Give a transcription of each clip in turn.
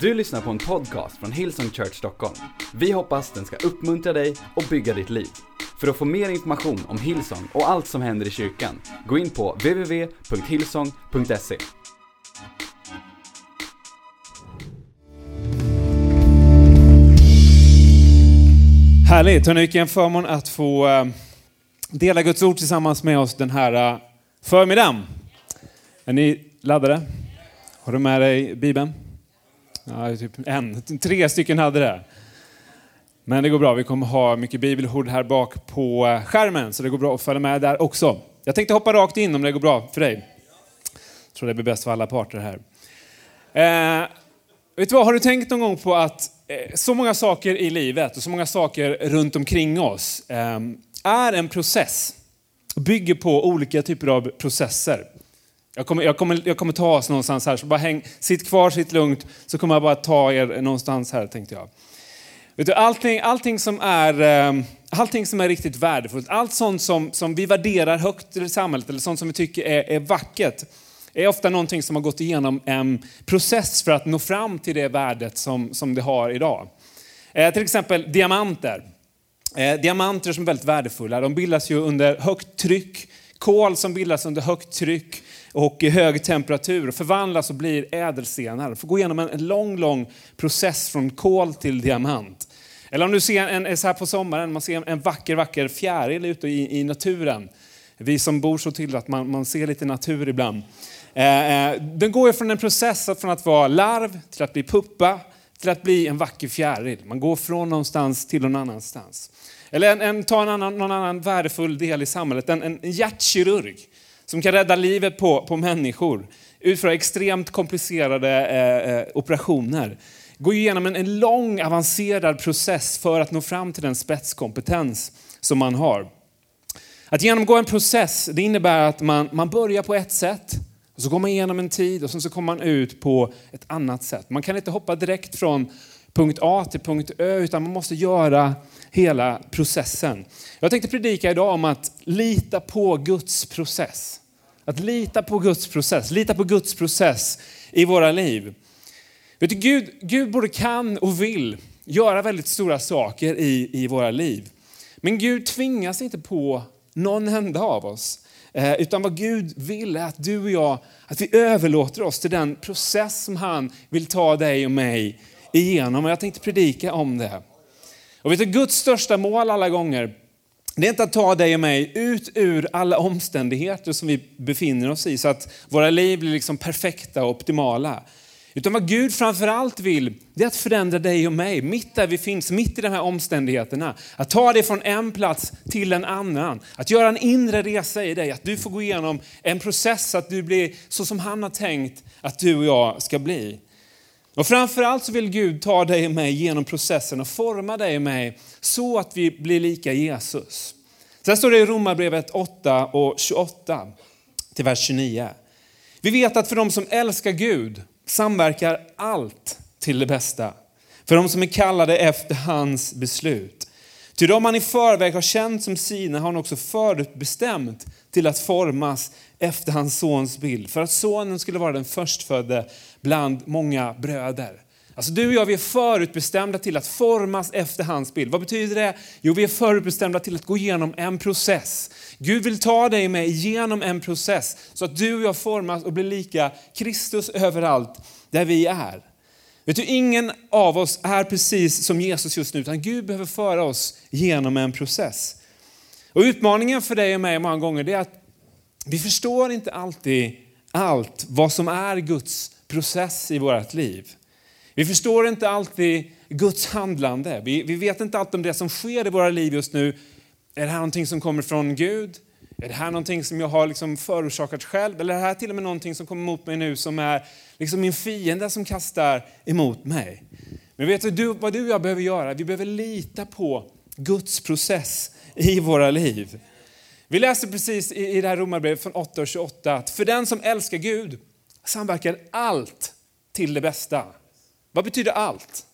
Du lyssnar på en podcast från Hillsong Church Stockholm. Vi hoppas den ska uppmuntra dig och bygga ditt liv. För att få mer information om Hillsong och allt som händer i kyrkan, gå in på www.hillsong.se. Härligt! hörni, vilken förmån att få eh, dela Guds ord tillsammans med oss den här eh, förmiddagen. Är ni laddade? Har du med dig Bibeln? Ja, typ en, tre stycken hade det. Men det går bra, vi kommer ha mycket bibelord här bak på eh, skärmen, så det går bra att följa med där också. Jag tänkte hoppa rakt in om det går bra för dig. Jag tror det blir bäst för alla parter här. Eh, vet du vad, har du tänkt någon gång på att eh, så många saker i livet och så många saker runt omkring oss eh, är en process. Bygger på olika typer av processer. Jag kommer, jag, kommer, jag kommer ta oss någonstans här, så bara häng, sitt kvar, sitt lugnt, så kommer jag bara ta er någonstans här tänkte jag. Vet du, allting, allting, som är, ehm, allting som är riktigt värdefullt, allt sånt som, som vi värderar högt i samhället, eller sånt som vi tycker är, är vackert, är ofta någonting som har gått igenom en process för att nå fram till det värdet som, som det har idag. Eh, till exempel diamanter. Eh, diamanter som är väldigt värdefulla, de bildas ju under högt tryck. Kol som bildas under högt tryck och hög temperatur förvandlas och blir ädelstenar. Det får gå igenom en lång, lång process från kol till diamant. Eller om du ser en, så här på sommaren, man ser en vacker, vacker fjäril ute i, i naturen. Vi som bor så till att man, man ser lite natur ibland. Eh, eh, den går från en process från att vara larv till att bli puppa till att bli en vacker fjäril. Man går från någonstans till någon annanstans. Eller en, en, ta en annan, någon annan värdefull del i samhället, en, en hjärtkirurg som kan rädda livet på, på människor, utföra extremt komplicerade eh, eh operationer. Går igenom en, en lång avancerad process för att nå fram till den spetskompetens som man har. Att genomgå en process det innebär att man, man börjar på ett sätt, och så går man igenom en tid och sen så kommer man ut på ett annat sätt. Man kan inte hoppa direkt från punkt A till punkt Ö, utan man måste göra hela processen. Jag tänkte predika idag om att lita på Guds process. Att lita på Guds process, lita på Guds process i våra liv. Vet du, Gud, Gud både kan och vill göra väldigt stora saker i, i våra liv. Men Gud tvingas inte på någon enda av oss. Eh, utan vad Gud vill är att du och jag, att vi överlåter oss till den process som han vill ta dig och mig igenom. Och jag tänkte predika om det. Och vet du, Guds största mål alla gånger, det är inte att ta dig och mig ut ur alla omständigheter som vi befinner oss i, så att våra liv blir liksom perfekta och optimala. Utan vad Gud framförallt vill, det är att förändra dig och mig, mitt där vi finns, mitt i de här omständigheterna. Att ta dig från en plats till en annan. Att göra en inre resa i dig, att du får gå igenom en process, att du blir så som han har tänkt att du och jag ska bli. Och framförallt så vill Gud ta dig och mig genom processen och forma dig och mig så att vi blir lika Jesus. Sen står det i Romarbrevet 8 och 28 till vers 29. Vi vet att för de som älskar Gud samverkar allt till det bästa. För de som är kallade efter hans beslut. Till de han i förväg har känt som sina har han också förutbestämt till att formas efter hans sons bild. För att sonen skulle vara den förstfödde bland många bröder. Alltså du och jag vi är förutbestämda till att formas efter hans bild. Vad betyder det? Jo, vi är förutbestämda till att gå igenom en process. Gud vill ta dig med igenom en process så att du och jag formas och blir lika Kristus överallt där vi är. Vet du, ingen av oss är precis som Jesus just nu, utan Gud behöver föra oss genom en process. Och utmaningen för dig och mig många gånger är att vi förstår inte alltid allt vad som är Guds process i vårt liv. Vi förstår inte alltid Guds handlande. Vi, vi vet inte allt om det som sker i våra liv just nu. Är det här någonting som kommer från Gud? Är det här någonting som jag har liksom förorsakat själv? Eller är det här till och med någonting som kommer emot mig nu som är liksom min fiende som kastar emot mig? Men vet du vad du och jag behöver göra? Vi behöver lita på Guds process i våra liv. Vi läser precis i det här romarbrevet från 8 och 28 att för den som älskar Gud samverkar allt till det bästa. Vad betyder allt?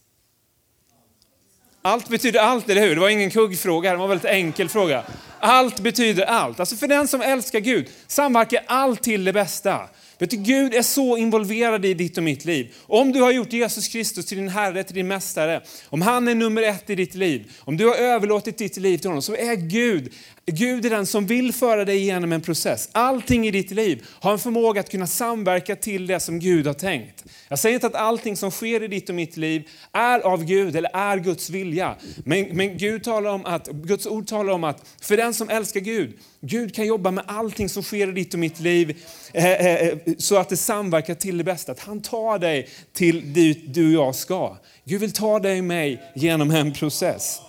Allt betyder allt, eller hur? Det var ingen kuggfråga, det var en väldigt enkel fråga. Allt betyder allt. Alltså för den som älskar Gud samverkar allt till det bästa. Vet du, Gud är så involverad i ditt och mitt liv. Om du har gjort Jesus Kristus till din Herre, till din Mästare, om han är nummer ett i ditt liv, om du har överlåtit ditt liv till honom, så är Gud, Gud är den som vill föra dig igenom en process. Allting i ditt liv har en förmåga att kunna samverka till det som Gud har tänkt. Jag säger inte att allting som sker i ditt och mitt liv är av Gud eller är Guds vilja. Men, men Gud talar om att, Guds ord talar om att för den som älskar Gud, Gud kan jobba med allting som sker i ditt och mitt liv eh, eh, eh så att det samverkar till det bästa. Att han tar dig till dit du och jag ska. Gud vill ta dig och mig genom en process.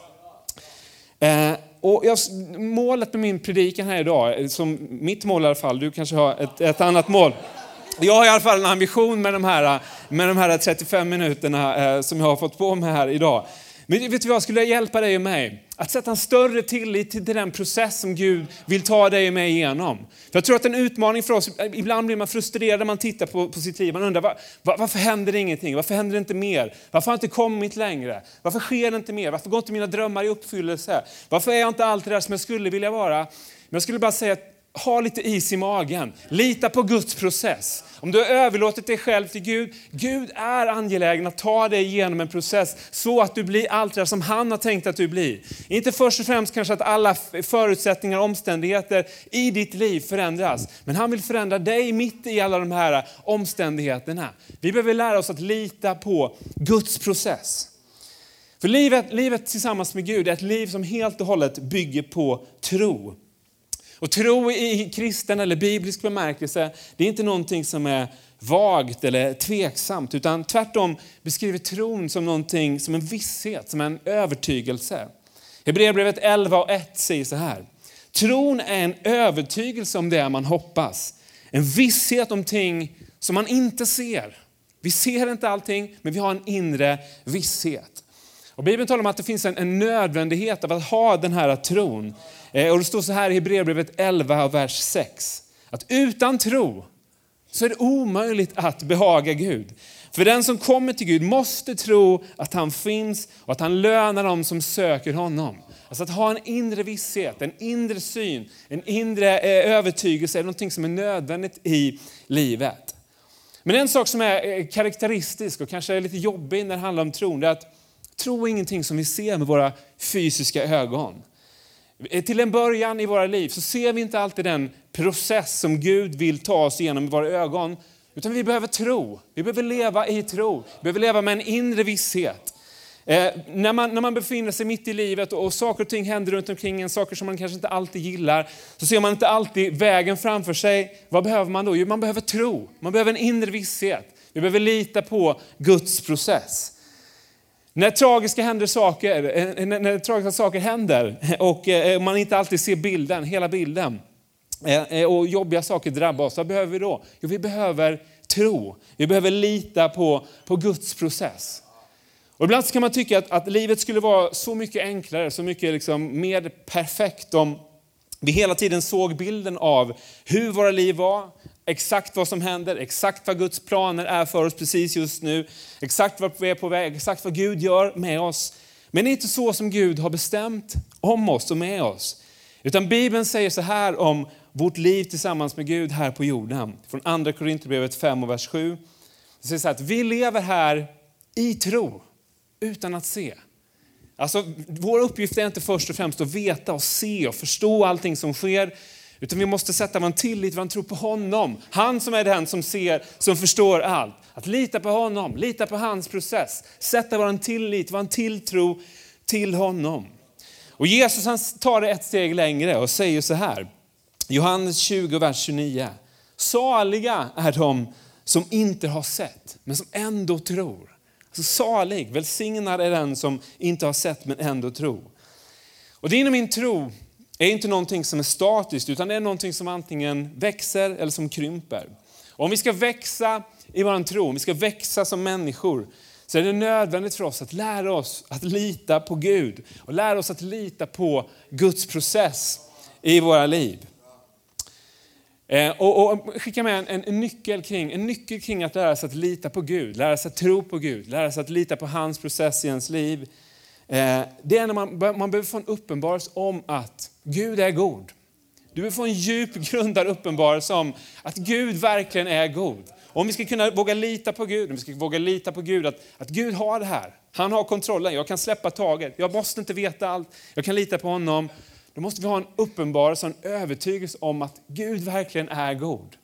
Eh, och jag, målet med min predikan här idag, som mitt mål i alla fall, du kanske har ett, ett annat mål. Jag har i alla fall en ambition med de här, med de här 35 minuterna eh, som jag har fått på mig här idag. Men vet du vad, skulle jag hjälpa dig och mig att sätta en större tillit till den process som Gud vill ta dig och mig igenom. För jag tror att en utmaning för oss, ibland blir man frustrerad när man tittar på, på sitt liv. Man undrar var, var, varför händer det ingenting? Varför händer det inte mer? Varför har jag inte kommit längre? Varför sker det inte mer? Varför går inte mina drömmar i uppfyllelse? Varför är jag inte allt det där som jag skulle vilja vara? Men jag skulle bara säga att ha lite is i magen. Lita på Guds process. Om du har överlåtit dig själv till Gud, Gud är angelägen att ta dig igenom en process så att du blir allt det som han har tänkt att du blir. Inte först och främst kanske att alla förutsättningar och omständigheter i ditt liv förändras, men han vill förändra dig mitt i alla de här omständigheterna. Vi behöver lära oss att lita på Guds process. För livet, livet tillsammans med Gud är ett liv som helt och hållet bygger på tro. Och tro i kristen eller biblisk bemärkelse, det är inte någonting som är vagt eller tveksamt, utan tvärtom beskriver tron som någonting som en visshet, som en övertygelse. Hebreerbrevet 11 och 1 säger så här. Tron är en övertygelse om det man hoppas. En visshet om ting som man inte ser. Vi ser inte allting, men vi har en inre visshet. Och Bibeln talar om att det finns en, en nödvändighet av att ha den här tron. Eh, och det står så här i Hebreerbrevet 11, vers 6. Att utan tro så är det omöjligt att behaga Gud. För den som kommer till Gud måste tro att han finns och att han lönar dem som söker honom. Alltså att ha en inre visshet, en inre syn, en inre eh, övertygelse är någonting som är nödvändigt i livet. Men en sak som är eh, karaktäristisk och kanske är lite jobbig när det handlar om tron, är att tro är ingenting som vi ser med våra fysiska ögon. Eh, till en början i våra liv så ser vi inte alltid den process som Gud vill ta oss igenom i våra ögon. Utan vi behöver tro. Vi behöver leva i tro. Vi behöver leva med en inre visshet. Eh, när, man, när man befinner sig mitt i livet och, och saker och ting händer runt omkring en, saker som man kanske inte alltid gillar, så ser man inte alltid vägen framför sig. Vad behöver man då? Jo, man behöver tro. Man behöver en inre visshet. Vi behöver lita på Guds process. När tragiska, händer saker, eh, när, tragiska saker händer och eh, man inte alltid ser bilden, hela bilden eh, och jobbiga saker drabbar oss, vad behöver vi då? Jo, vi behöver tro. Vi behöver lita på, på Guds process. Och ibland kan man tycka att, att livet skulle vara så mycket enklare, så mycket liksom mer perfekt om vi hela tiden såg bilden av hur våra liv var, exakt vad som händer, exakt vad Guds planer är för oss precis just nu, exakt vart vi är på väg, exakt vad Gud gör med oss. Men det är inte så som Gud har bestämt om oss och med oss. Utan Bibeln säger så här om vårt liv tillsammans med Gud här på jorden. Från andra Korinthierbrevet 5 och vers 7. Det säger så här att vi lever här i tro, utan att se. Alltså, vår uppgift är inte först och främst att veta och se och förstå allting som sker, utan vi måste sätta vår tillit, vår tro på honom. Han som är den som ser, som förstår allt. Att lita på honom, lita på hans process. Sätta vår tillit, vår tilltro till honom. Och Jesus han tar det ett steg längre och säger så här. Johannes 20, vers 29. Saliga är de som inte har sett, men som ändå tror. Alltså salig, välsignad är den som inte har sett men ändå tror. Och det är inom min tro är inte någonting som är statiskt, utan det är någonting som antingen växer eller som krymper. Och om vi ska växa i vår tro, om vi ska växa som människor, så är det nödvändigt för oss att lära oss att lita på Gud och lära oss att lita på Guds process i våra liv. Eh, och, och skicka med en, en, nyckel kring, en nyckel kring att lära sig att lita på Gud, lära sig att tro på Gud, lära sig att lita på hans process i ens liv. Eh, det är när man, man behöver få en uppenbarelse om att Gud är god. Du behöver få en djup grundad uppenbarelse om att Gud verkligen är god. Om vi ska kunna våga lita på Gud, om vi ska våga lita på Gud, att, att Gud har det här. Han har kontrollen, jag kan släppa taget, jag måste inte veta allt, jag kan lita på honom. Då måste vi ha en uppenbarelse, en övertygelse om att Gud verkligen är god.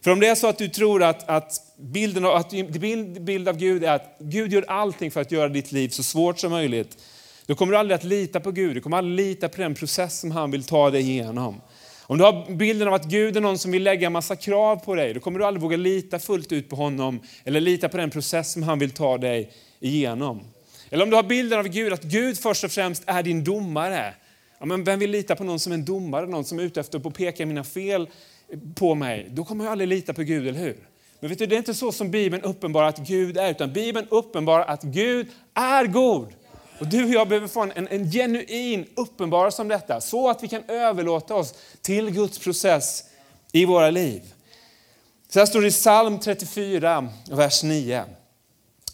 För om det är så att du tror att, att, bilden av, att bild, bild av Gud är att Gud gör allting för att göra ditt liv så svårt som möjligt, då kommer du aldrig att lita på Gud, du kommer aldrig lita på den process som han vill ta dig igenom. Om du har bilden av att Gud är någon som vill lägga en massa krav på dig, då kommer du aldrig våga lita fullt ut på honom eller lita på den process som han vill ta dig igenom. Eller om du har bilden av Gud, att Gud först och främst är din domare. Ja, men vem vill lita på någon som är en domare, någon som är ute efter att peka mina fel på mig? Då kommer jag aldrig lita på Gud, eller hur? Men vet du, det är inte så som Bibeln uppenbarar att Gud är, utan Bibeln uppenbarar att Gud är god. Och du och jag behöver få en, en genuin uppenbarelse om detta, så att vi kan överlåta oss till Guds process i våra liv. Så här står det i psalm 34, vers 9.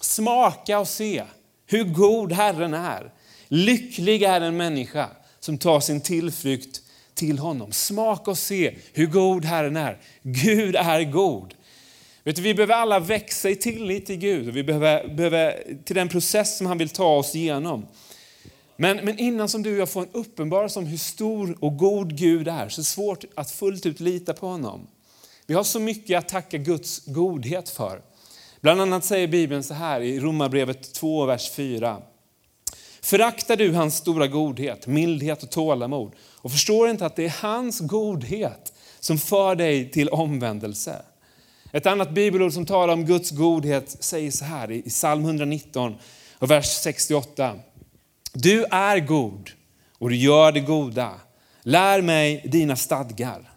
Smaka och se hur god Herren är. Lycklig är en människa som tar sin tillflykt till honom. Smaka och se hur god Herren är. Gud är god. Vet du, vi behöver alla växa i tillit till Gud och vi behöver, behöver till den process som han vill ta oss igenom. Men, men innan som du och jag får en uppenbarelse om hur stor och god Gud är, så är det svårt att fullt ut lita på honom. Vi har så mycket att tacka Guds godhet för. Bland annat säger Bibeln så här i Romarbrevet 2, vers 4. Föraktar du hans stora godhet, mildhet och tålamod och förstår inte att det är hans godhet som för dig till omvändelse. Ett annat bibelord som talar om Guds godhet säger så här i psalm 119 och vers 68. Du är god och du gör det goda. Lär mig dina stadgar.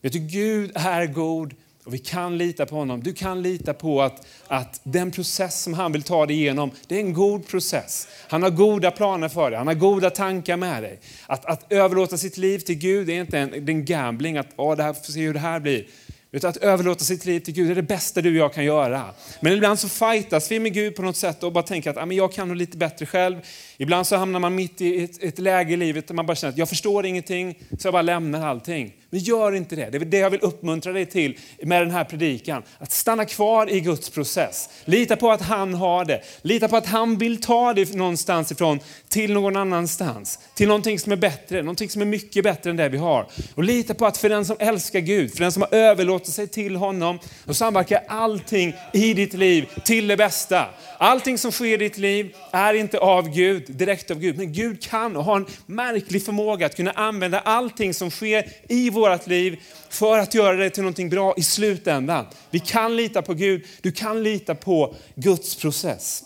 Vet du, Gud är god och vi kan lita på honom. Du kan lita på att, att den process som han vill ta dig igenom, det är en god process. Han har goda planer för dig, han har goda tankar med dig. Att, att överlåta sitt liv till Gud är inte en, en gambling, att oh, det här, får se hur det här blir. Utan att överlåta sitt liv till Gud är det bästa du och jag kan göra. Men ibland så fightas vi med Gud på något sätt och bara tänker att ah, men jag kan nog lite bättre själv. Ibland så hamnar man mitt i ett, ett läge i livet där man bara känner att jag förstår ingenting, så jag bara lämnar allting. Men gör inte det. Det är det jag vill uppmuntra dig till med den här predikan. Att stanna kvar i Guds process. Lita på att han har det. Lita på att han vill ta dig någonstans ifrån till någon annanstans. Till någonting som är bättre, någonting som är mycket bättre än det vi har. Och lita på att för den som älskar Gud, för den som har överlåtit sig till honom, då samverkar allting i ditt liv till det bästa. Allting som sker i ditt liv är inte av Gud, direkt av Gud. Men Gud kan och har en märklig förmåga att kunna använda allting som sker i vårt liv för att göra det till någonting bra i slutändan. Vi kan lita på Gud, du kan lita på Guds process.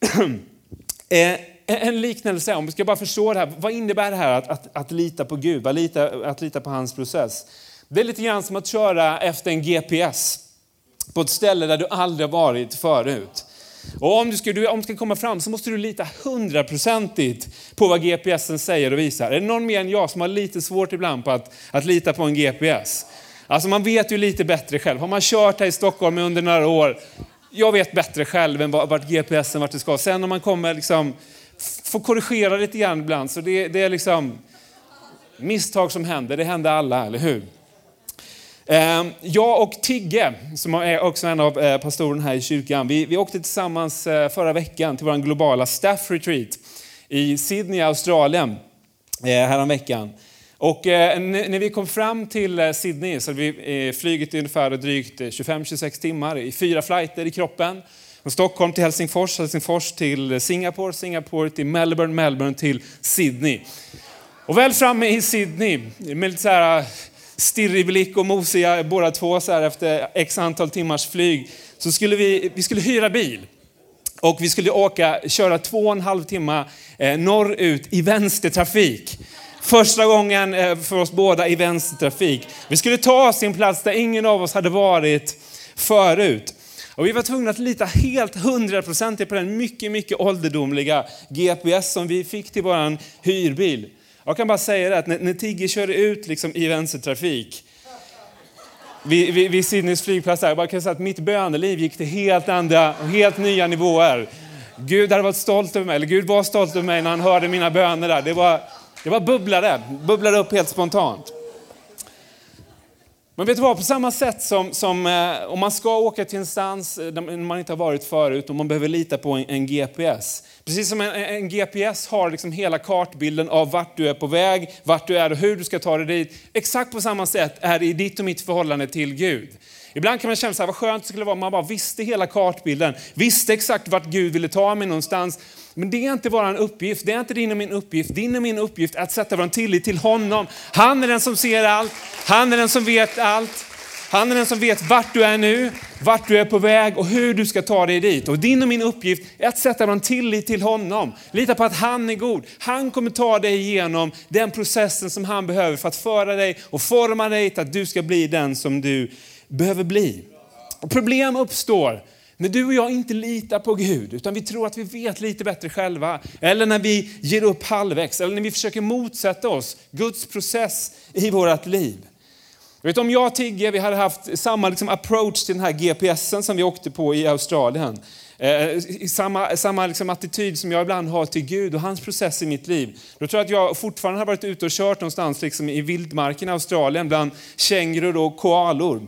Eh, en liknelse, om vi ska bara förstå det här, vad innebär det här att, att, att lita på Gud, att lita, att lita på hans process? Det är lite grann som att köra efter en GPS på ett ställe där du aldrig har varit förut. Och om du, ska, om du ska komma fram så måste du lita hundraprocentigt på vad GPSen säger och visar. Är det någon mer än jag som har lite svårt ibland på att, att lita på en GPS? Alltså man vet ju lite bättre själv. Har man kört här i Stockholm under några år, jag vet bättre själv än vart GPSen vart det ska. Sen om man kommer liksom, får korrigera lite grann ibland, så det, det är liksom misstag som händer, det händer alla, eller hur? Ehm, jag och Tigge, som är också en av eh, pastorerna här i kyrkan, vi, vi åkte tillsammans eh, förra veckan till vår globala staff retreat i Sydney, Australien, eh, häromveckan. Och när vi kom fram till Sydney så hade vi flugit ungefär drygt 25-26 timmar i fyra flighter i kroppen. Från Stockholm till Helsingfors, Helsingfors till Singapore, Singapore till Melbourne, Melbourne till Sydney. Och väl framme i Sydney, med lite så här stirrig blick och mosiga båda två så här efter x antal timmars flyg, så skulle vi, vi skulle hyra bil. Och vi skulle åka, köra två och en halv timme eh, norrut i vänstertrafik. Första gången eh, för oss båda i vänstertrafik. Vi skulle ta oss till en plats där ingen av oss hade varit förut. Och vi var tvungna att lita helt hundraprocentigt på den mycket, mycket ålderdomliga GPS som vi fick till vår hyrbil. Jag kan bara säga det att när, när Tigge kör ut liksom i vänstertrafik vid, vid, vid Sydneys flygplats, där, jag bara kan säga att mitt böneliv gick till helt andra, helt nya nivåer. Gud hade varit stolt över mig, eller Gud var stolt över mig när han hörde mina böner där. Det var, det var bubblade, bubblade upp helt spontant. Men vet du vad, på samma sätt som, som eh, om man ska åka till en stans eh, där man inte har varit förut och man behöver lita på en, en GPS. Precis som en, en, GPS har liksom hela kartbilden av vart du är på väg, vart du är och hur du ska ta dig dit. Exakt på samma sätt är det i ditt och mitt förhållande till Gud. Ibland kan man känna så här, vad skönt det skulle vara om man bara visste hela kartbilden, visste exakt vart Gud ville ta mig någonstans. Men det är inte vår uppgift, det är inte din och min uppgift. Din och min uppgift är att sätta vår tillit till honom. Han är den som ser allt, han är den som vet allt. Han är den som vet vart du är nu, vart du är på väg och hur du ska ta dig dit. Och din och min uppgift är att sätta vår tillit till honom. Lita på att han är god. Han kommer ta dig igenom den processen som han behöver för att föra dig och forma dig till att du ska bli den som du behöver bli. Och problem uppstår när du och jag inte litar på Gud, utan vi tror att vi vet lite bättre själva. Eller när vi ger upp halvvägs, eller när vi försöker motsätta oss Guds process i vårt liv. Vet, om jag och Tigge vi hade haft samma liksom approach till den här GPSen som vi åkte på i Australien. Eh, samma samma liksom attityd som jag ibland har till Gud och hans process i mitt liv. Då tror jag att jag fortfarande har varit ute och kört någonstans liksom i vildmarken i Australien bland kängurur och koalor.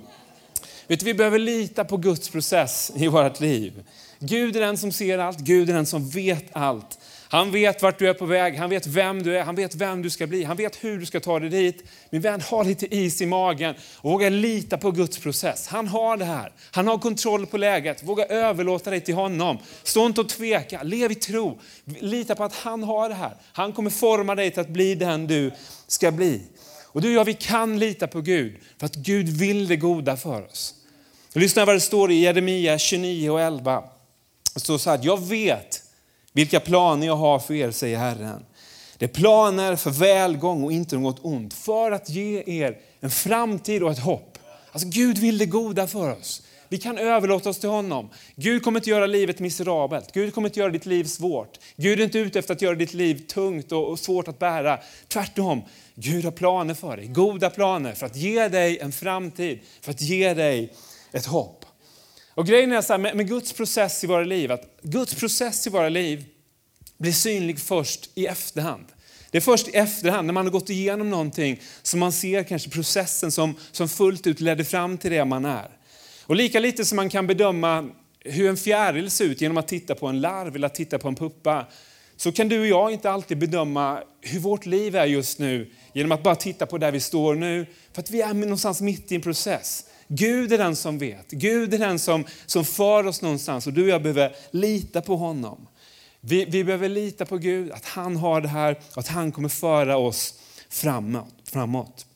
Vet du, vi behöver lita på Guds process i vårt liv. Gud är den som ser allt, Gud är den som vet allt. Han vet vart du är på väg, han vet vem du är, han vet vem du ska bli, han vet hur du ska ta dig dit. Min vän, ha lite is i magen och våga lita på Guds process. Han har det här, han har kontroll på läget. Våga överlåta dig till honom. Stå inte och tveka, lev i tro. Lita på att han har det här. Han kommer forma dig till att bli den du ska bli. Och du och jag, vi kan lita på Gud för att Gud vill det goda för oss. Lyssna vad det står i Jeremia 29 och 11. Det står så här, jag vet vilka planer jag har för er, säger Herren. Det är planer för välgång och inte något ont, för att ge er en framtid och ett hopp. Alltså Gud vill det goda för oss. Vi kan överlåta oss till honom. Gud kommer inte göra livet miserabelt. Gud kommer inte göra ditt liv svårt. Gud är inte ute efter att göra ditt liv tungt och svårt att bära. Tvärtom, Gud har planer för dig. Goda planer för att ge dig en framtid, för att ge dig ett hopp. Och grejen är så här, med, Guds process i våra liv, att Guds process i våra liv blir synlig först i efterhand. Det är först i efterhand, när man har gått igenom någonting, som man ser kanske processen som, som fullt ut ledde fram till det man är. Och lika lite som man kan bedöma hur en fjäril ser ut genom att titta på en larv eller att titta på en puppa, så kan du och jag inte alltid bedöma hur vårt liv är just nu genom att bara titta på där vi står nu. För att vi är någonstans mitt i en process. Gud är den som vet. Gud är den som, som för oss någonstans och du och jag behöver lita på honom. Vi, vi behöver lita på Gud, att han har det här och att han kommer föra oss framåt. framåt.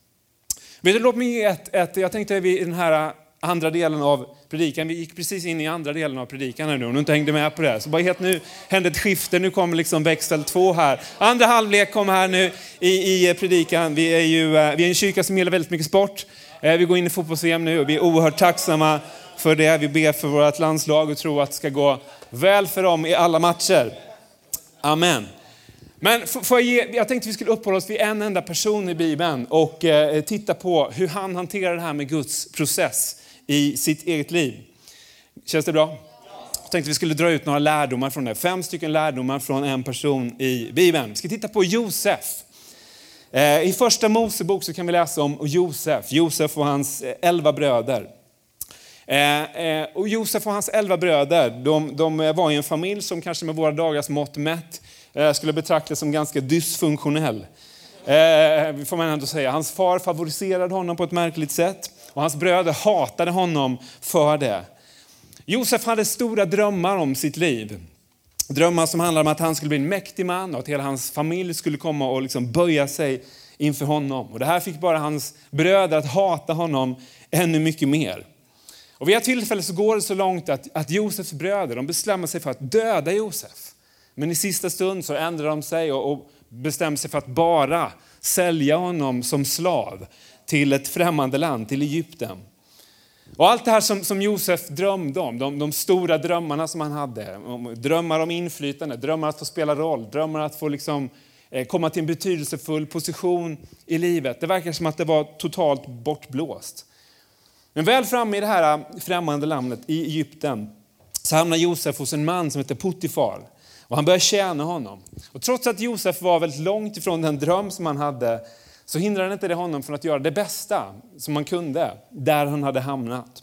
Vet du, låt mig ge ett, ett, jag tänkte i den här andra delen av predikan. Vi gick precis in i andra delen av predikan här nu, om du inte hängde med på det. Så bara helt nu hände ett skifte, nu kommer liksom växel två här. Andra halvlek kommer här nu i, i predikan. Vi är ju eh, vi är en kyrka som gillar väldigt mycket sport. Eh, vi går in i fotbolls-VM nu och vi är oerhört tacksamma för det. Vi ber för vårt landslag och tror att det ska gå väl för dem i alla matcher. Amen. Men jag, ge, jag tänkte vi skulle uppehålla oss vid en enda person i Bibeln och eh, titta på hur han hanterar det här med Guds process i sitt eget liv. Känns det bra? Jag tänkte vi skulle dra ut några lärdomar från det. Fem stycken lärdomar från en person i Bibeln. Vi ska titta på Josef. Eh, I första Mosebok så kan vi läsa om Josef, Josef och hans eh, elva bröder. Eh, och Josef och hans elva bröder, de, de var i en familj som kanske med våra dagars mått mätt skulle betraktas som ganska dysfunktionell. Får man ändå säga. Hans far favoriserade honom på ett märkligt sätt och hans bröder hatade honom för det. Josef hade stora drömmar om sitt liv. Drömmar som handlade om att han skulle bli en mäktig man och att hela hans familj skulle komma och liksom böja sig inför honom. Och det här fick bara hans bröder att hata honom ännu mycket mer. Och vid ett tillfälle så går det så långt att, att Josefs bröder de bestämmer sig för att döda Josef. Men i sista stund så ändrar de sig och, och bestämmer sig för att bara sälja honom som slav till ett främmande land, till Egypten. Och allt det här som, som Josef drömde om, de, de, stora drömmarna som han hade, drömmar om inflytande, drömmar att få spela roll, drömmar att få liksom, eh, komma till en betydelsefull position i livet. Det verkar som att det var totalt bortblåst. Men väl framme i det här eh, främmande landet, i Egypten, så hamnar Josef hos en man som heter Potifar. Och han börjar tjäna honom. Och trots att Josef var väldigt långt ifrån den dröm som han hade, så hindrade inte det honom från att göra det bästa som han kunde, där han hade hamnat.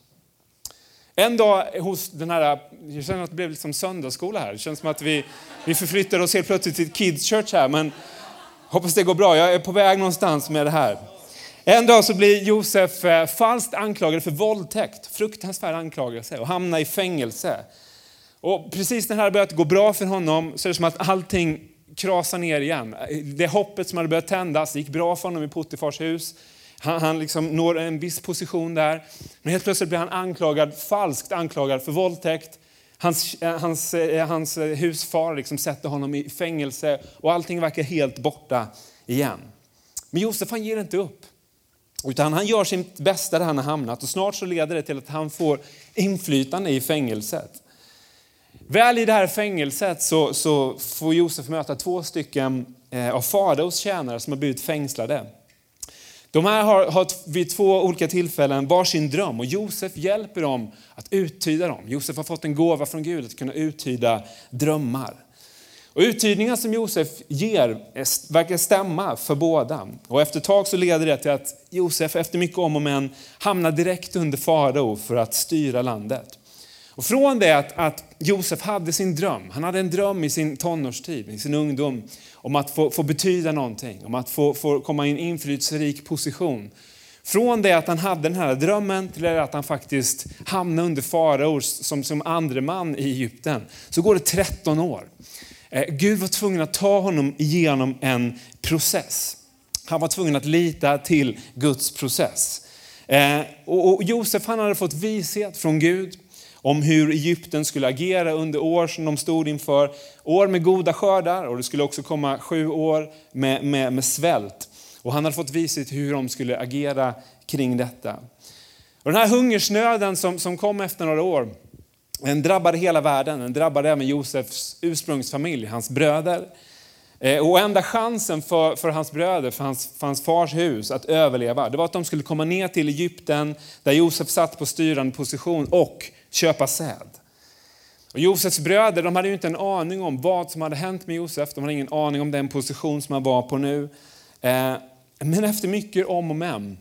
En dag hos den här, jag känner att det blev liksom söndagsskola här. Det känns som att vi, vi förflyttar oss helt plötsligt till Kids Church här, men hoppas det går bra. Jag är på väg någonstans med det här. En dag så blir Josef eh, falskt anklagad för våldtäkt, fruktansvärd anklagelse, och hamnar i fängelse. Och precis när det här börjat gå bra för honom så är det som att allting krasa ner igen. Det hoppet som hade börjat tändas det gick bra för honom i Puttifars hus. Han, han liksom når en viss position där. Men helt plötsligt blir han anklagad, falskt anklagad för våldtäkt. Hans, eh, hans, eh, hans husfar liksom sätter honom i fängelse och allting verkar helt borta igen. Men Josef han ger inte upp. Utan han gör sitt bästa där han har hamnat och snart så leder det till att han får inflytande i fängelset. Väl i det här fängelset så, så får Josef möta två stycken eh, av faraos tjänare som har blivit fängslade. De här har, har vid två olika tillfällen varsin dröm och Josef hjälper dem att uttyda dem. Josef har fått en gåva från Gud att kunna uttyda drömmar. Och uttydningar som Josef ger eh, verkar stämma för båda. Och efter ett tag så leder det till att Josef efter mycket om och men hamnar direkt under farao för att styra landet. Och från det att, att Josef hade sin dröm, han hade en dröm i sin tonårstid, i sin ungdom, om att få, få betyda någonting, om att få, få komma i en inflytelserik position. Från det att han hade den här drömmen till det att han faktiskt hamnade under faraos som, som andre man i Egypten, så går det 13 år. Eh, Gud var tvungen att ta honom igenom en process. Han var tvungen att lita till Guds process. Eh, och Josef han hade fått vishet från Gud om hur Egypten skulle agera under år som de stod inför. År med goda skördar och det skulle också komma sju år med, med, med svält. Och han hade fått vishet hur de skulle agera kring detta. Och den här hungersnöden som, som kom efter några år, den drabbade hela världen. Den drabbade även Josefs ursprungsfamilj, hans bröder. Eh, och enda chansen för, för hans bröder, för hans, för hans fars hus att överleva, det var att de skulle komma ner till Egypten där Josef satt på styrande position och köpa säd. Och Josefs bröder de hade ju inte en aning om vad som hade hänt med Josef. De hade ingen aning om den position som han var på nu. Eh, men efter mycket om och men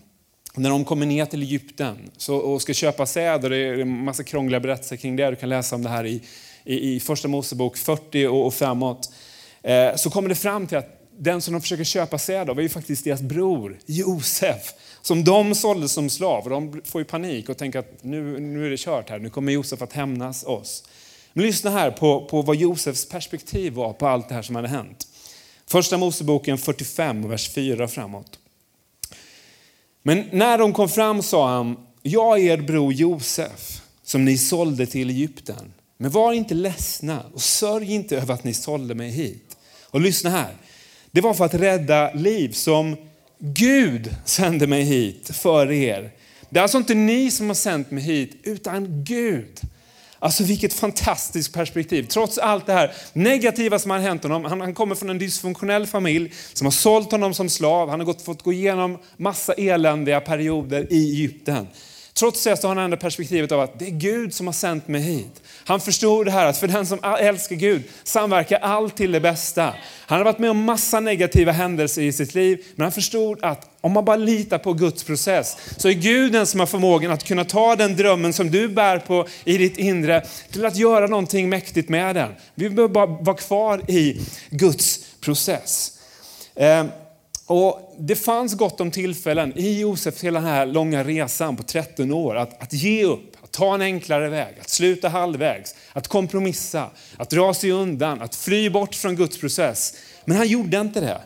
när de kommer ner till Egypten och ska köpa säd, och det är en massa krångliga berättelser kring det, du kan läsa om det här i, i, i första Mosebok 40 och, och framåt, eh, så kommer det fram till att den som de försöker köpa säd av är ju faktiskt deras bror Josef, som de sålde som slav. Och de får ju panik och tänker att nu, nu är det kört här, nu kommer Josef att hämnas oss. Men lyssna här på, på vad Josefs perspektiv var på allt det här som hade hänt. Första Moseboken 45, vers 4 framåt. Men när de kom fram sa han, jag är er bror Josef som ni sålde till Egypten. Men var inte ledsna och sörj inte över att ni sålde mig hit. Och lyssna här, det var för att rädda liv som Gud sände mig hit för er. Det är alltså inte ni som har sänt mig hit, utan Gud. Alltså vilket fantastiskt perspektiv. Trots allt det här negativa som har hänt honom. Han, han kommer från en dysfunktionell familj som har sålt honom som slav. Han har gått, fått gå igenom massa eländiga perioder i Egypten. Trots det så har han ändå perspektivet av att det är Gud som har sänt mig hit. Han förstod det här att för den som älskar Gud samverkar allt till det bästa. Han har varit med om massa negativa händelser i sitt liv, men han förstod att om man bara litar på Guds process så är Gud den som har förmågan att kunna ta den drömmen som du bär på i ditt inre till att göra någonting mäktigt med den. Vi behöver bara vara kvar i Guds process. Ehm, och det fanns gott om tillfällen i Josefs hela den här långa resan på 13 år att, att ge upp, att ta en enklare väg, att sluta halvvägs, att kompromissa, att dra sig undan, att fly bort från Guds process. Men han gjorde inte det.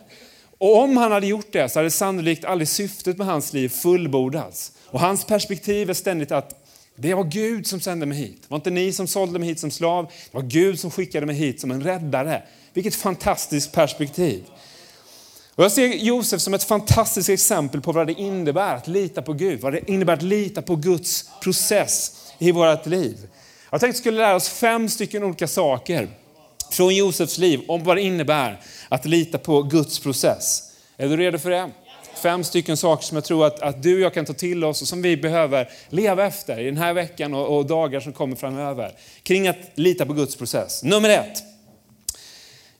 Och om han hade gjort det så hade sannolikt aldrig syftet med hans liv fullbordats. Och hans perspektiv är ständigt att det var Gud som sände mig hit. Det var inte ni som sålde mig hit som slav. Det var Gud som skickade mig hit som en räddare. Vilket fantastiskt perspektiv. Och jag ser Josef som ett fantastiskt exempel på vad det innebär att lita på Gud. Vad det innebär att lita på Guds process i vårt liv. Jag tänkte att vi skulle lära oss fem stycken olika saker från Josefs liv om vad det innebär att lita på Guds process. Är du redo för det? Fem stycken saker som jag tror att, att du och jag kan ta till oss och som vi behöver leva efter i den här veckan och, och dagar som kommer framöver. Kring att lita på Guds process. Nummer ett.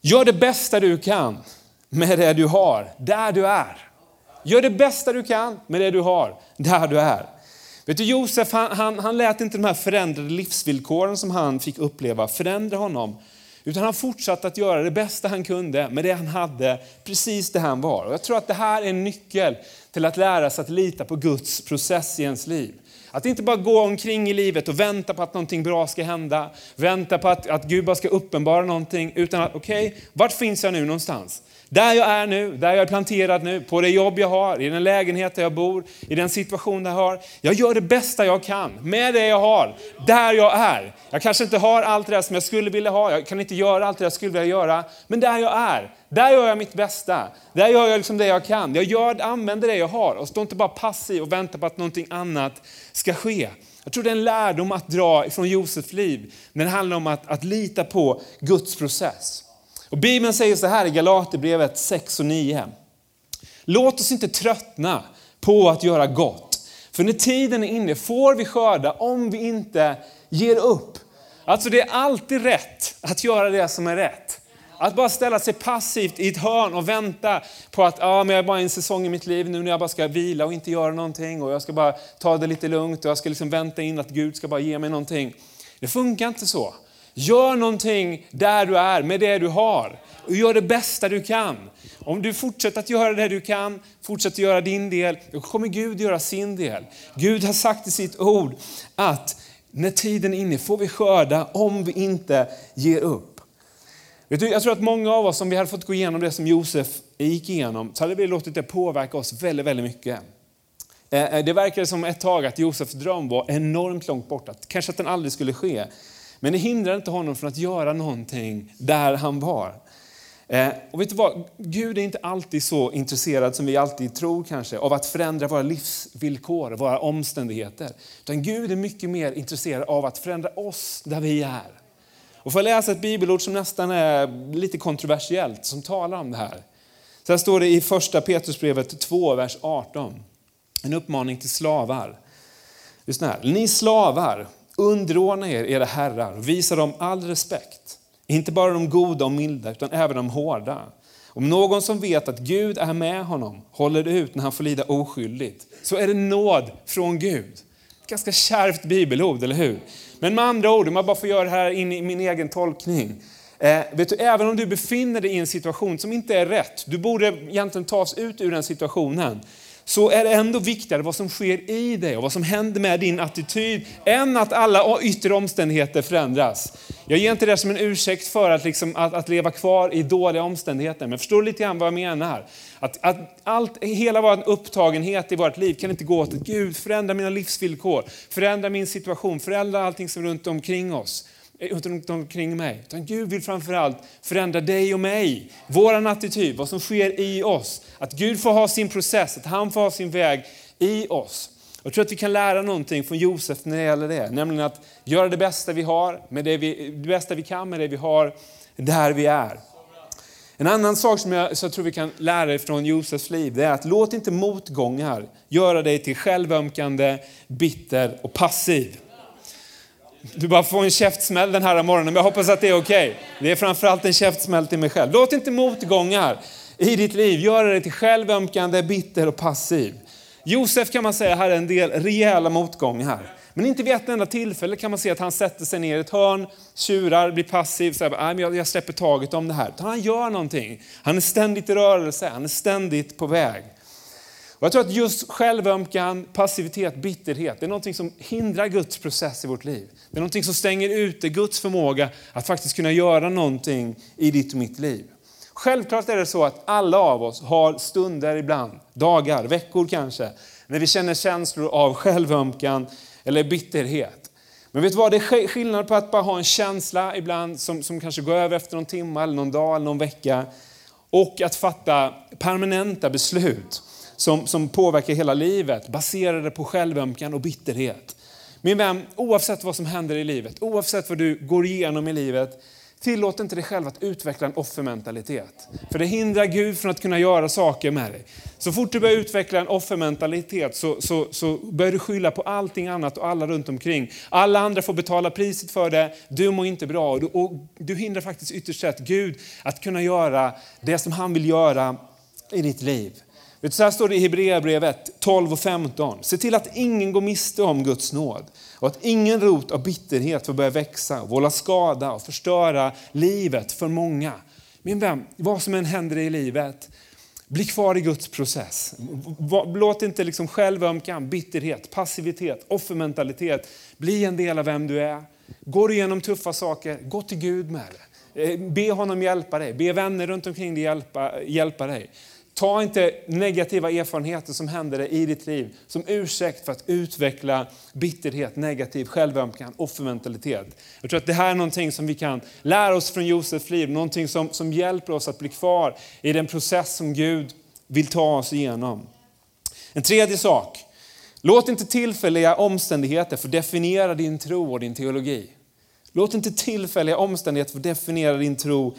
Gör det bästa du kan med det du har, där du är. Gör det bästa du kan med det du har, där du är. Vet du, Josef han, han, han lät inte de här förändrade livsvillkoren som han fick uppleva förändra honom. Utan han fortsatte att göra det bästa han kunde med det han hade, precis det han var. Och jag tror att det här är en nyckel till att lära sig att lita på Guds process i ens liv. Att inte bara gå omkring i livet och vänta på att någonting bra ska hända, vänta på att, att Gud bara ska uppenbara någonting, utan att okej, okay, vart finns jag nu någonstans? Där jag är nu, där jag är planterad nu, på det jobb jag har, i den lägenhet där jag bor, i den situation jag har. Jag gör det bästa jag kan med det jag har, där jag är. Jag kanske inte har allt det som jag skulle vilja ha, jag kan inte göra allt det jag skulle vilja göra, men där jag är, där gör jag mitt bästa. Där gör jag liksom det jag kan. Jag gör, använder det jag har och står inte bara passiv och väntar på att någonting annat ska ske. Jag tror det är en lärdom att dra från Josefs liv när det handlar om att, att lita på Guds process. Och Bibeln säger så här i Galaterbrevet 6 och 9. Låt oss inte tröttna på att göra gott. För när tiden är inne får vi skörda om vi inte ger upp. Alltså det är alltid rätt att göra det som är rätt. Att bara ställa sig passivt i ett hörn och vänta på att ah, men jag är bara en säsong i mitt liv nu när jag bara ska vila och inte göra någonting och jag ska bara ta det lite lugnt och jag ska liksom vänta in att Gud ska bara ge mig någonting. Det funkar inte så. Gör någonting där du är med det du har och gör det bästa du kan. Om du fortsätter att göra det du kan, fortsätter göra din del, då kommer Gud göra sin del. Gud har sagt i sitt ord att när tiden är inne får vi skörda om vi inte ger upp. Vet du, jag tror att många av oss, om vi hade fått gå igenom det som Josef gick igenom, så hade vi låtit det påverka oss väldigt, väldigt mycket. Eh, eh, det verkade som ett tag att Josefs dröm var enormt långt borta, kanske att den aldrig skulle ske. Men det hindrar inte honom från att göra någonting där han var. Eh, och vet du vad? Gud är inte alltid så intresserad som vi alltid tror kanske av att förändra våra livsvillkor, våra omständigheter. Utan Gud är mycket mer intresserad av att förändra oss där vi är. Och får jag läsa ett bibelord som nästan är lite kontroversiellt, som talar om det här. Så här står det i första Petrusbrevet 2, vers 18. En uppmaning till slavar. Lyssna här. Ni slavar, Underordna er era herrar och visa dem all respekt. Inte bara de goda och milda, utan även de hårda. Om någon som vet att Gud är med honom håller ut när han får lida oskyldigt, så är det nåd från Gud. Ett ganska kärvt bibelord, eller hur? Men med andra ord, om jag bara får göra det här in i min egen tolkning. Eh, vet du, även om du befinner dig i en situation som inte är rätt, du borde egentligen tas ut ur den situationen, så är det ändå viktigare vad som sker i dig och vad som händer med din attityd än att alla yttre omständigheter förändras. Jag ger inte det som en ursäkt för att, liksom, att, att leva kvar i dåliga omständigheter, men förstår lite grann vad jag menar. Att, att allt, hela vår upptagenhet i vårt liv kan inte gå åt att Gud, förändra mina livsvillkor, förändra min situation, förändra allting som är runt omkring oss Eh, runt omkring mig. Utan Gud vill framförallt förändra dig och mig, vår attityd, vad som sker i oss. Att Gud får ha sin process, att han får ha sin väg i oss. Jag tror att vi kan lära någonting från Josef när det gäller det, nämligen att göra det bästa vi har, med det, vi, det bästa vi kan med det vi har, där vi är. En annan sak som jag, jag tror vi kan lära från Josefs liv, det är att låt inte motgångar göra dig till självömkande, bitter och passiv. Du bara får en käftsmäll den här morgonen, men jag hoppas att det är okej. Okay. Det är framförallt en käftsmäll till mig själv. Låt inte motgångar i ditt liv göra dig till självömkande, bitter och passiv. Josef kan man säga hade en del rejäla motgångar. Men inte vid ett enda tillfälle kan man se att han sätter sig ner i ett hörn, tjurar, blir passiv, säger jag släpper taget om det här. Han gör någonting. Han är ständigt i rörelse, han är ständigt på väg. Och jag tror att just självömkan, passivitet, bitterhet, det är något som hindrar Guds process i vårt liv. Det är något som stänger ute Guds förmåga att faktiskt kunna göra någonting i ditt och mitt liv. Självklart är det så att alla av oss har stunder ibland, dagar, veckor kanske, när vi känner känslor av självömkan eller bitterhet. Men vet du vad, det är skillnad på att bara ha en känsla ibland som, som kanske går över efter någon timme, eller någon dag eller någon vecka, och att fatta permanenta beslut som, som påverkar hela livet, baserade på självömkan och bitterhet. Min vän, oavsett vad som händer i livet, oavsett vad du går igenom i livet, tillåt inte dig själv att utveckla en offermentalitet. För det hindrar Gud från att kunna göra saker med dig. Så fort du börjar utveckla en offermentalitet så, så, så börjar du skylla på allting annat och alla runt omkring. Alla andra får betala priset för det, du mår inte bra. Och du, och du hindrar faktiskt ytterst sett Gud att kunna göra det som han vill göra i ditt liv. Så här står det i Hebreerbrevet 12 och 15. Se till att ingen går miste om Guds nåd och att ingen rot av bitterhet får börja växa, och vålla skada och förstöra livet för många. Min vän, vad som än händer i livet, bli kvar i Guds process. Låt inte liksom självömkan, bitterhet, passivitet, offermentalitet bli en del av vem du är. Går du igenom tuffa saker, gå till Gud med det. Eh, be honom hjälpa dig, be vänner runt omkring dig hjälpa, hjälpa dig. Ta inte negativa erfarenheter som händer i ditt liv som ursäkt för att utveckla bitterhet, negativ självömkan, offermentalitet. Jag tror att det här är någonting som vi kan lära oss från Josefs liv, någonting som, som hjälper oss att bli kvar i den process som Gud vill ta oss igenom. En tredje sak, låt inte tillfälliga omständigheter få definiera din tro och din teologi. Låt inte tillfälliga omständigheter få definiera din tro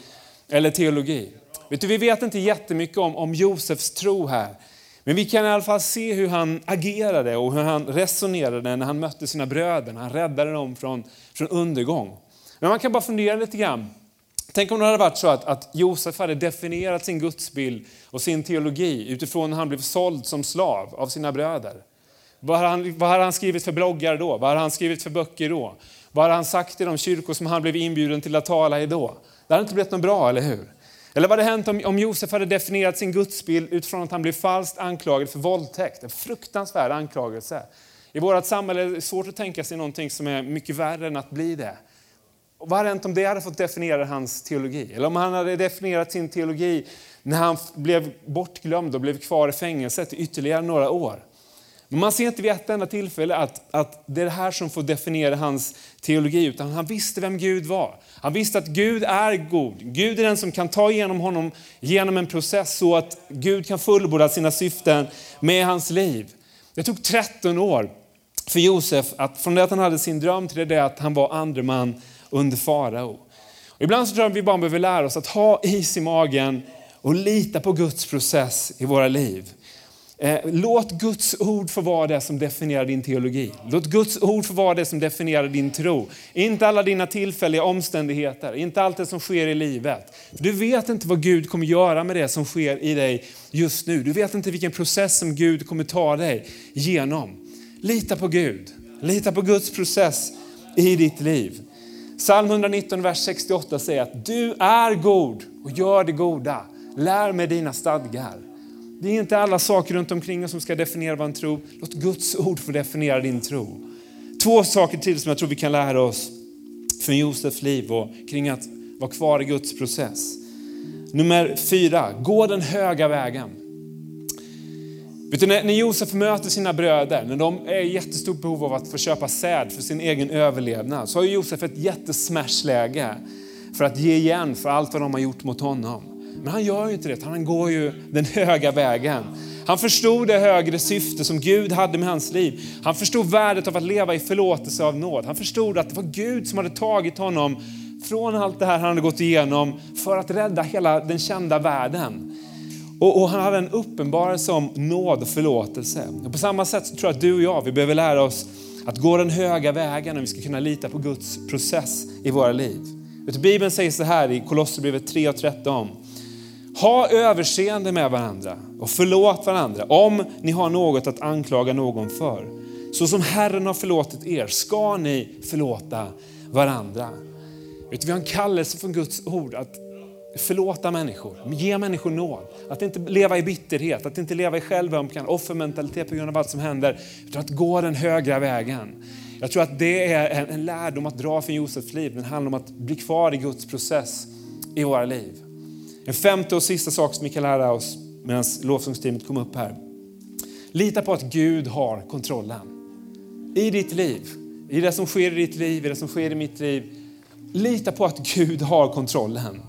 eller teologi. Vet du, vi vet inte jättemycket om, om Josefs tro här. Men vi kan i alla fall se hur han agerade och hur han resonerade när han mötte sina bröder, när han räddade dem från, från undergång. Men man kan bara fundera lite grann. Tänk om det hade varit så att, att Josef hade definierat sin gudsbild och sin teologi utifrån när han blev såld som slav av sina bröder. Vad hade han, vad hade han skrivit för bloggar då? Vad hade han skrivit för böcker då? Vad hade han sagt i de kyrkor som han blev inbjuden till att tala i då? Det hade inte blivit något bra, eller hur? Eller vad hade hänt om, om Josef hade definierat sin gudsbild utifrån att han blev falskt anklagad för våldtäkt? En fruktansvärd anklagelse. I vårt samhälle är det svårt att tänka sig någonting som är mycket värre än att bli det. Och vad hade hänt om det hade fått definiera hans teologi? Eller om han hade definierat sin teologi när han blev bortglömd och blev kvar i fängelset i ytterligare några år? Men man ser inte vid ett enda tillfälle att, att det är det här som får definiera hans teologi, utan han visste vem Gud var. Han visste att Gud är god. Gud är den som kan ta igenom honom genom en process så att Gud kan fullborda sina syften med hans liv. Det tog 13 år för Josef, att, från det att han hade sin dröm till det att han var andre man under farao. Ibland så tror jag att vi bara behöver lära oss att ha is i magen och lita på Guds process i våra liv. Eh, låt Guds ord få vara det som definierar din teologi. Låt Guds ord få vara det som definierar din tro. Inte alla dina tillfälliga omständigheter, inte allt det som sker i livet. Du vet inte vad Gud kommer göra med det som sker i dig just nu. Du vet inte vilken process som Gud kommer ta dig genom. Lita på Gud. Lita på Guds process i ditt liv. Psalm 119, vers 68 säger att du är god och gör det goda. Lär mig dina stadgar. Det är inte alla saker runt omkring oss som ska definiera vad en tro. Låt Guds ord få definiera din tro. Två saker till som jag tror vi kan lära oss från Josefs liv och kring att vara kvar i Guds process. Nummer fyra, gå den höga vägen. Vet du, när Josef möter sina bröder, när de är i jättestort behov av att få köpa säd för sin egen överlevnad, så har Josef ett jättesmashläge för att ge igen för allt vad de har gjort mot honom. Men han gör ju inte det, han går ju den höga vägen. Han förstod det högre syfte som Gud hade med hans liv. Han förstod värdet av att leva i förlåtelse av nåd. Han förstod att det var Gud som hade tagit honom från allt det här han hade gått igenom för att rädda hela den kända världen. Och, och han hade en uppenbarelse om nåd och förlåtelse. Och på samma sätt så tror jag att du och jag, vi behöver lära oss att gå den höga vägen om vi ska kunna lita på Guds process i våra liv. Bibeln säger så här i Kolosserbrevet 3 och 13. Ha överseende med varandra och förlåt varandra om ni har något att anklaga någon för. Så som Herren har förlåtit er ska ni förlåta varandra. Vet du, vi har en kallelse från Guds ord att förlåta människor, ge människor nåd. Att inte leva i bitterhet, att inte leva i självömkan, offermentalitet på grund av allt som händer, utan att gå den högra vägen. Jag tror att det är en lärdom att dra från Josefs liv. Den handlar om att bli kvar i Guds process i våra liv. En femte och sista sak som vi kan lära oss medan lovsångsteamet kom upp här. Lita på att Gud har kontrollen. I ditt liv, i det som sker i ditt liv, i det som sker i mitt liv. Lita på att Gud har kontrollen.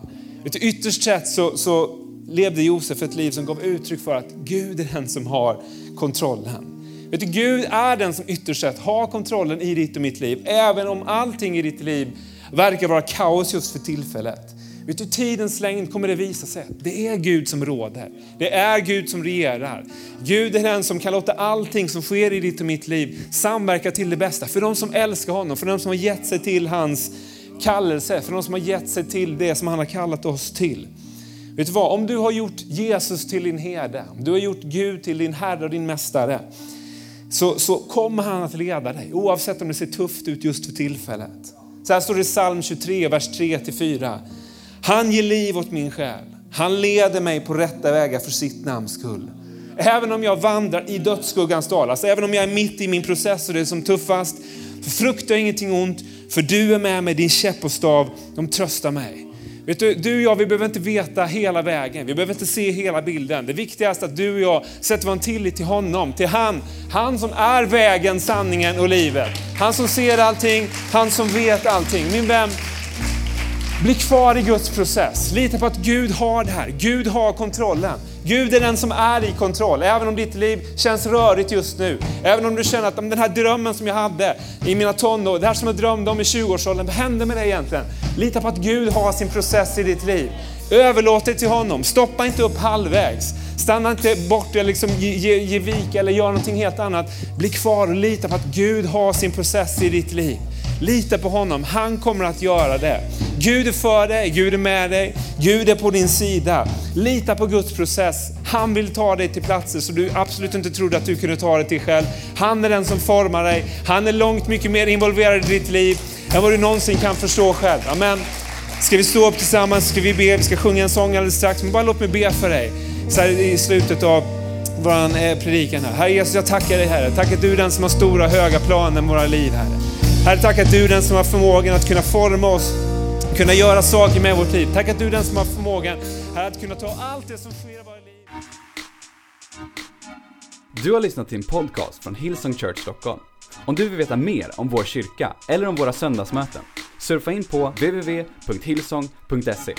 Ytterst sett så, så levde Josef ett liv som gav uttryck för att Gud är den som har kontrollen. Vet du, Gud är den som ytterst sett har kontrollen i ditt och mitt liv. Även om allting i ditt liv verkar vara kaos just för tillfället. Vet du, tidens längd kommer det visa sig. Det är Gud som råder. Det är Gud som regerar. Gud är den som kan låta allting som sker i ditt och mitt liv samverka till det bästa. För de som älskar honom, för de som har gett sig till hans kallelse, för de som har gett sig till det som han har kallat oss till. Vet du vad? Om du har gjort Jesus till din herde, om du har gjort Gud till din Herre och din Mästare, så, så kommer han att leda dig, oavsett om det ser tufft ut just för tillfället. Så här står det i psalm 23, vers 3-4. Han ger liv åt min själ. Han leder mig på rätta vägar för sitt namns skull. Även om jag vandrar i dödsskuggans dal, alltså även om jag är mitt i min process och det är som tuffast, fruktar jag ingenting ont, för du är med mig, din käpp och stav, de tröstar mig. Vet du, du och jag, vi behöver inte veta hela vägen. Vi behöver inte se hela bilden. Det viktigaste är att du och jag sätter vår tillit till honom, till han. Han som är vägen, sanningen och livet. Han som ser allting, han som vet allting. Min vän, bli kvar i Guds process. Lita på att Gud har det här. Gud har kontrollen. Gud är den som är i kontroll. Även om ditt liv känns rörigt just nu. Även om du känner att den här drömmen som jag hade i mina tonår, det här som jag drömde om i 20-årsåldern, vad hände med det egentligen? Lita på att Gud har sin process i ditt liv. Överlåt det till honom. Stoppa inte upp halvvägs. Stanna inte bort eller liksom ge, ge, ge vika eller gör någonting helt annat. Bli kvar och lita på att Gud har sin process i ditt liv. Lita på honom, han kommer att göra det. Gud är för dig, Gud är med dig, Gud är på din sida. Lita på Guds process. Han vill ta dig till platser som du absolut inte trodde att du kunde ta dig till själv. Han är den som formar dig. Han är långt mycket mer involverad i ditt liv än vad du någonsin kan förstå själv. Amen. Ska vi stå upp tillsammans, ska vi be, vi ska sjunga en sång alldeles strax, men bara låt mig be för dig så här i slutet av vår eh, predikan här. Herre Jesus, jag tackar dig Herre. Tack att du är den som har stora höga planer med våra liv Herre. Herre, tack att du är den som har förmågan att kunna forma oss, kunna göra saker med vårt liv. Tack att du är den som har förmågan att kunna ta allt det som sker i våra liv. Du har lyssnat till en podcast från Hillsong Church Stockholm. Om du vill veta mer om vår kyrka eller om våra söndagsmöten, surfa in på www.hillsong.se.